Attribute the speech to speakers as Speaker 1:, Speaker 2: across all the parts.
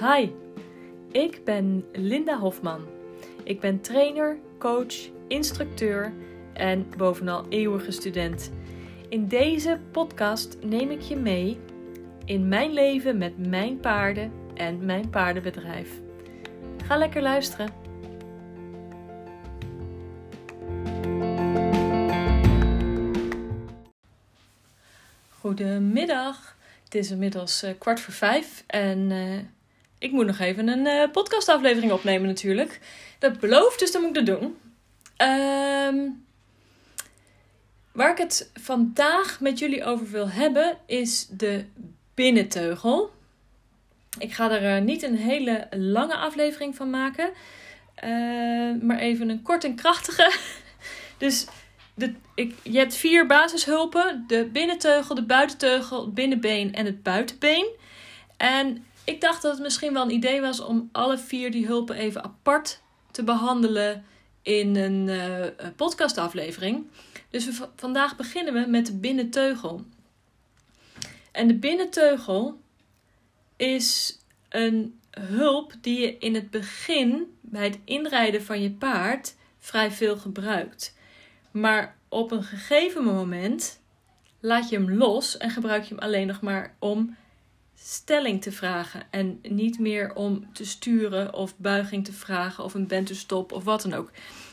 Speaker 1: Hi, ik ben Linda Hofman. Ik ben trainer, coach, instructeur en bovenal eeuwige student. In deze podcast neem ik je mee in mijn leven met mijn paarden en mijn paardenbedrijf. Ga lekker luisteren. Goedemiddag. Het is inmiddels uh, kwart voor vijf en uh, ik moet nog even een uh, podcastaflevering opnemen natuurlijk. Dat belooft, dus dan moet ik dat doen. Um, waar ik het vandaag met jullie over wil hebben is de binnenteugel. Ik ga er niet een hele lange aflevering van maken, maar even een kort en krachtige. Dus de, ik, je hebt vier basishulpen: de binnenteugel, de buitenteugel, het binnenbeen en het buitenbeen. En ik dacht dat het misschien wel een idee was om alle vier die hulpen even apart te behandelen in een uh, podcastaflevering. Dus vandaag beginnen we met de binnenteugel. En de binnenteugel is een hulp die je in het begin bij het inrijden van je paard vrij veel gebruikt. Maar op een gegeven moment laat je hem los en gebruik je hem alleen nog maar om stelling te vragen. En niet meer om te sturen of buiging te vragen of een bentustop of wat dan ook.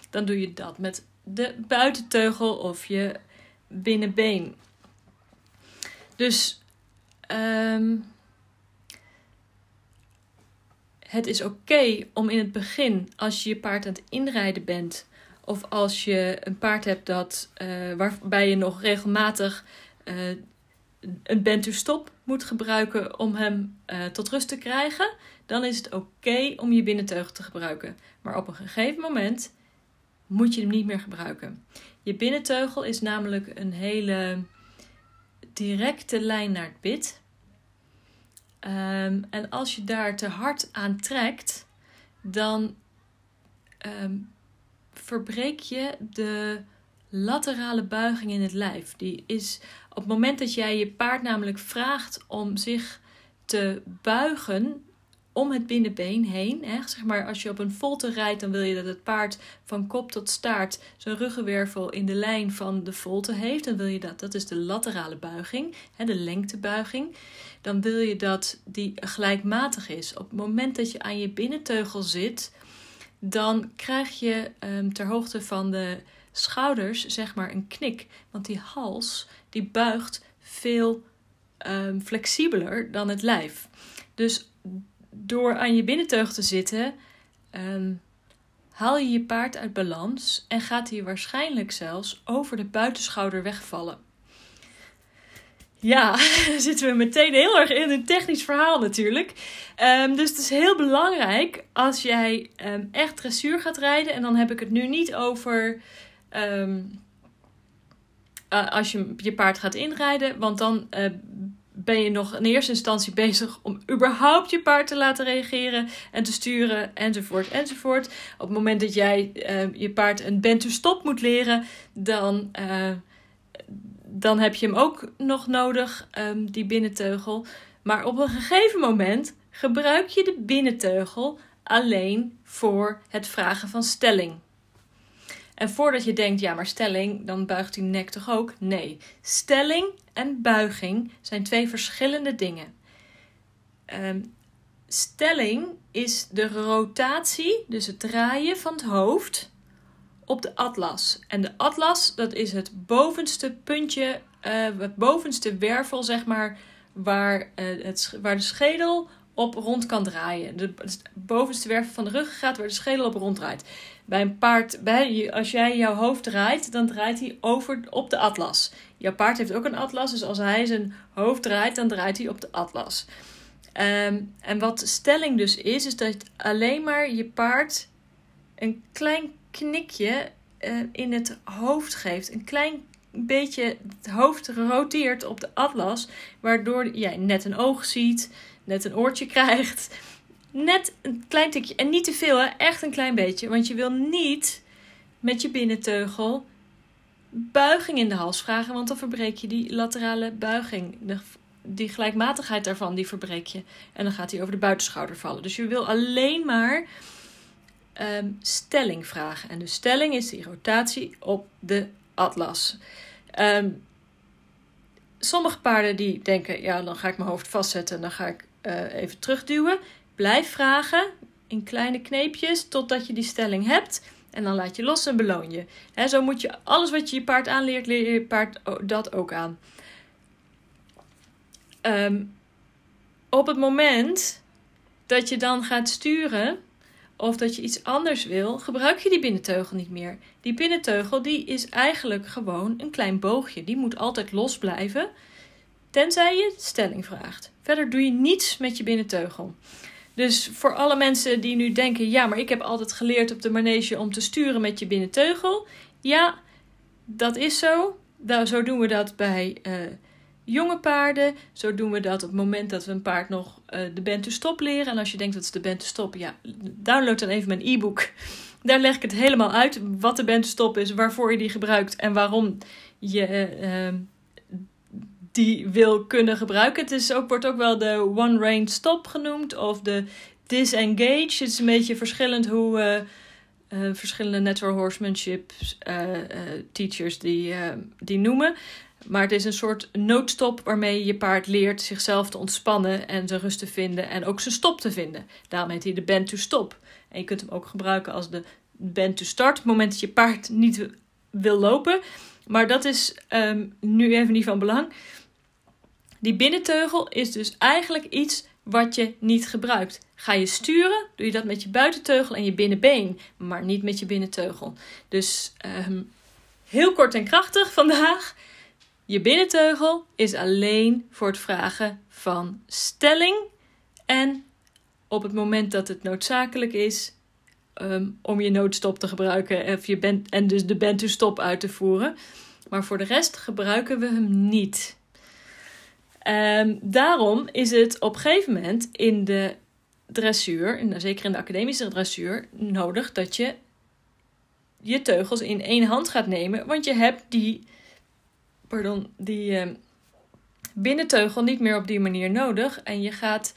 Speaker 1: Dan doe je dat met de buitenteugel of je binnenbeen. Dus um, het is oké om in het begin, als je je paard aan het inrijden bent, of als je een paard hebt dat, uh, waarbij je nog regelmatig uh, een bent-stop moet gebruiken om hem uh, tot rust te krijgen, dan is het oké om je binnenteugel te gebruiken. Maar op een gegeven moment moet je hem niet meer gebruiken. Je binnenteugel is namelijk een hele directe lijn naar het bit. Um, en als je daar te hard aan trekt, dan um, verbreek je de laterale buiging in het lijf. Die is op het moment dat jij je paard namelijk vraagt om zich te buigen om het binnenbeen heen. Hè? Zeg maar, als je op een volte rijdt, dan wil je dat het paard van kop tot staart zijn ruggenwervel in de lijn van de volte heeft. Dan wil je dat, dat is de laterale buiging, hè, de lengtebuiging. Dan wil je dat die gelijkmatig is. Op het moment dat je aan je binnenteugel zit, dan krijg je um, ter hoogte van de schouders zeg maar een knik. Want die hals die buigt veel um, flexibeler dan het lijf. Dus door aan je binnenteug te zitten, um, haal je je paard uit balans en gaat hij waarschijnlijk zelfs over de buitenschouder wegvallen. Ja, dan zitten we meteen heel erg in een technisch verhaal natuurlijk. Um, dus het is heel belangrijk als jij echt dressuur gaat rijden. En dan heb ik het nu niet over uh, als je je paard gaat inrijden. Want dan uh, ben je nog in eerste instantie bezig om überhaupt je paard te laten reageren en te sturen enzovoort enzovoort. Op het moment dat jij uh, je paard een bent-to-stop moet leren, dan dan heb je hem ook nog nodig, um, die binnenteugel. Maar op een gegeven moment gebruik je de binnenteugel alleen voor het vragen van stelling. En voordat je denkt, ja, maar stelling, dan buigt die nek toch ook? Nee, stelling en buiging zijn twee verschillende dingen. Um, stelling is de rotatie, dus het draaien van het hoofd op de atlas. En de atlas, dat is het bovenste puntje, uh, het bovenste wervel, zeg maar, waar, uh, het, waar de schedel op rond kan draaien. De, het bovenste wervel van de rug gaat waar de schedel op rond draait. Bij een paard, bij, als jij jouw hoofd draait, dan draait hij over op de atlas. Jouw paard heeft ook een atlas, dus als hij zijn hoofd draait, dan draait hij op de atlas. Um, en wat stelling dus is, is dat alleen maar je paard een klein knikje uh, in het hoofd geeft. Een klein beetje het hoofd roteert op de atlas, waardoor jij net een oog ziet, net een oortje krijgt. Net een klein tikje. En niet te veel, echt een klein beetje. Want je wil niet met je binnenteugel buiging in de hals vragen, want dan verbreek je die laterale buiging. De die gelijkmatigheid daarvan, die verbreek je. En dan gaat hij over de buitenschouder vallen. Dus je wil alleen maar ehm, stelling vragen. En de stelling is die rotatie op de atlas. Ehm, sommige paarden die denken, ja, dan ga ik mijn hoofd vastzetten en dan ga ik uh, even terugduwen. Blijf vragen in kleine kneepjes totdat je die stelling hebt. En dan laat je los en beloon je. Zo moet je alles wat je je paard aanleert, leer je paard dat ook aan. Ehm, op het moment dat je dan gaat sturen of dat je iets anders wil, gebruik je die binnenteugel niet meer. Die binnenteugel die is eigenlijk gewoon een klein boogje. Die moet altijd los blijven, tenzij je stelling vraagt. Verder doe je niets met je binnenteugel. Dus voor alle mensen die nu denken: ja, maar ik heb altijd geleerd op de manege om te sturen met je binnenteugel. Ja, dat is zo. Zo doen we dat bij uh, jonge paarden. Zo doen we dat op het moment dat we een paard nog uh, de band to stop leren. En als je denkt dat is de band to stop, ja, download dan even mijn e-book. Daar leg ik het helemaal uit wat de band to stop is, waarvoor je die gebruikt en waarom je uh, die wil kunnen gebruiken. Het is ook, wordt ook wel de one range stop genoemd of de disengage. Het is een beetje verschillend hoe uh, verschillende natural horsemanship teachers die, die noemen. Maar het is een soort noodstop waarmee je paard leert zichzelf te ontspannen en zijn rust te vinden en ook zijn stop te vinden. Daarom heet hij de bend to stop. En je kunt hem ook gebruiken als de bend to start, het moment dat je paard niet wil lopen. Maar dat is um, nu even niet van belang. Die binnenteugel is dus eigenlijk iets wat je niet gebruikt. Ga je sturen, doe je dat met je buitenteugel en je binnenbeen, maar niet met je binnenteugel. Dus um, heel kort en krachtig vandaag. Je binnenteugel is alleen voor het vragen van stelling en op het moment dat het noodzakelijk is um, om je noodstop te gebruiken of je bent, en dus de bent to stop uit te voeren. Maar voor de rest gebruiken we hem niet. Um, daarom is het op een gegeven moment in de dressuur, en zeker in de academische dressuur, nodig dat je je teugels in één hand gaat nemen. Want je hebt die pardon, die uh, binnenteugel niet meer op die manier nodig. En je gaat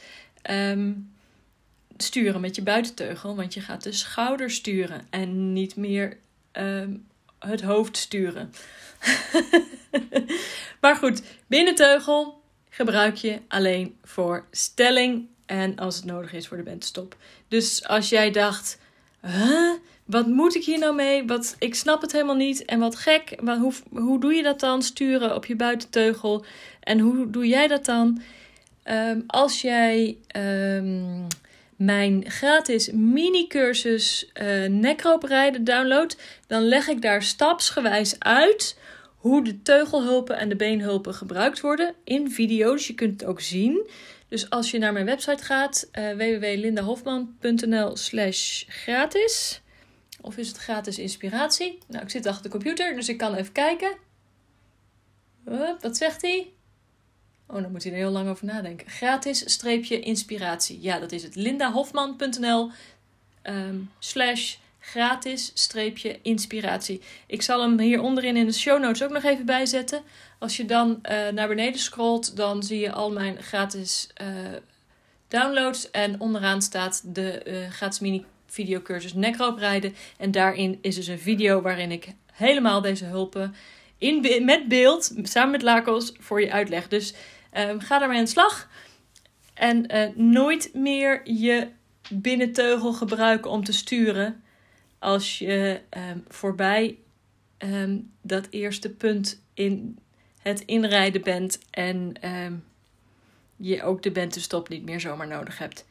Speaker 1: um, sturen met je buitenteugel, want je gaat de schouder sturen en niet meer um, het hoofd sturen. maar goed, binnenteugel gebruik je alleen voor stelling en als het nodig is voor de bentenstop. Dus als jij dacht, huh? wat moet ik hier nou mee? Wat, ik snap het helemaal niet. En wat gek. Hoe, hoe doe je dat dan? Sturen op je buitenteugel. En hoe doe jij dat dan? Um, als jij um, mijn gratis mini-cursus uh, nekroop rijden downloadt, dan leg ik daar stapsgewijs uit hoe de teugelhulpen en de beenhulpen gebruikt worden in video's. Je kunt het ook zien. Dus als je naar mijn website gaat, uh, www.lindahofman.nl slash gratis of is het gratis inspiratie? Nou, ik zit achter de computer, dus ik kan even kijken. wat zegt hij? Oh, dan moet hij er heel lang over nadenken. Gratis streepje inspiratie. Ja, dat is het. lindahofman.nl um, slash gratis streepje inspiratie. Ik zal hem hier onderin in de show notes ook nog even bijzetten. Als je dan uh, naar beneden scrolt, dan zie je al mijn gratis uh, downloads. En onderaan staat de uh, gratis mini videocursus nekroop rijden. En daarin is dus een video waarin ik helemaal deze hulpen in, met beeld, samen met Lakos, voor je uitleg. Dus um, ga daarmee aan de slag. En nooit meer je binnenteugel gebruiken om te sturen als je um, voorbij um, dat eerste punt in het inrijden bent en je ook de bentenstop niet meer zomaar nodig hebt.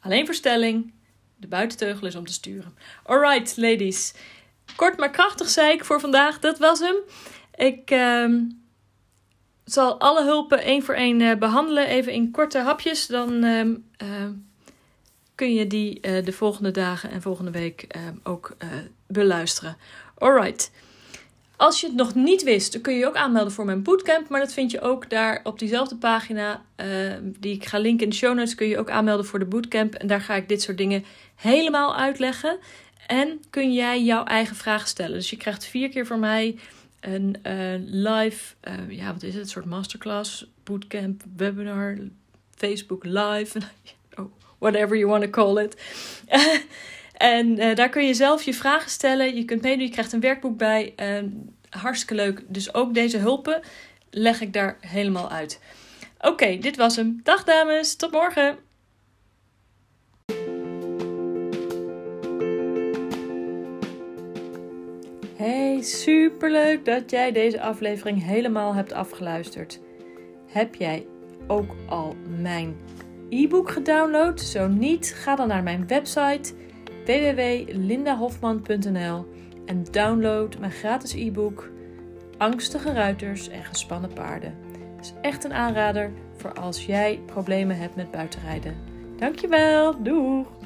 Speaker 1: Alleen verstelling, de buitenteugel is om te sturen. Alright, ladies. Kort maar krachtig zei ik voor vandaag. Dat was hem. Ik zal alle hulpen één voor één uh, behandelen. Even in korte hapjes. Dan kun je die eh, de volgende dagen en volgende week ehm, ook beluisteren. Alright. Als je het nog niet wist, dan kun je je ook aanmelden voor mijn bootcamp. Maar dat vind je ook daar op diezelfde pagina, die ik ga linken in de show notes, kun je ook aanmelden voor de bootcamp. En daar ga ik dit soort dingen helemaal uitleggen. En kun jij jouw eigen vraag stellen. Dus je krijgt vier keer van mij een live, ja, wat is het? Een soort masterclass, bootcamp, webinar, Facebook live, whatever you want to call it. en uh, daar kun je zelf je vragen stellen. Je kunt meedoen, je krijgt een werkboek bij. hartstikke leuk. Dus ook deze hulpen leg ik daar helemaal uit. Oké, dit was hem. Dag dames, tot morgen. Hey, superleuk dat jij deze aflevering helemaal hebt afgeluisterd. Heb jij ook al mijn e-book gedownload? Zo niet, ga dan naar mijn website www.lindahofman.nl en download mijn gratis e-book Angstige ruiters en gespannen paarden. Het is echt een aanrader voor als jij problemen hebt met buitenrijden. Dankjewel, doeg!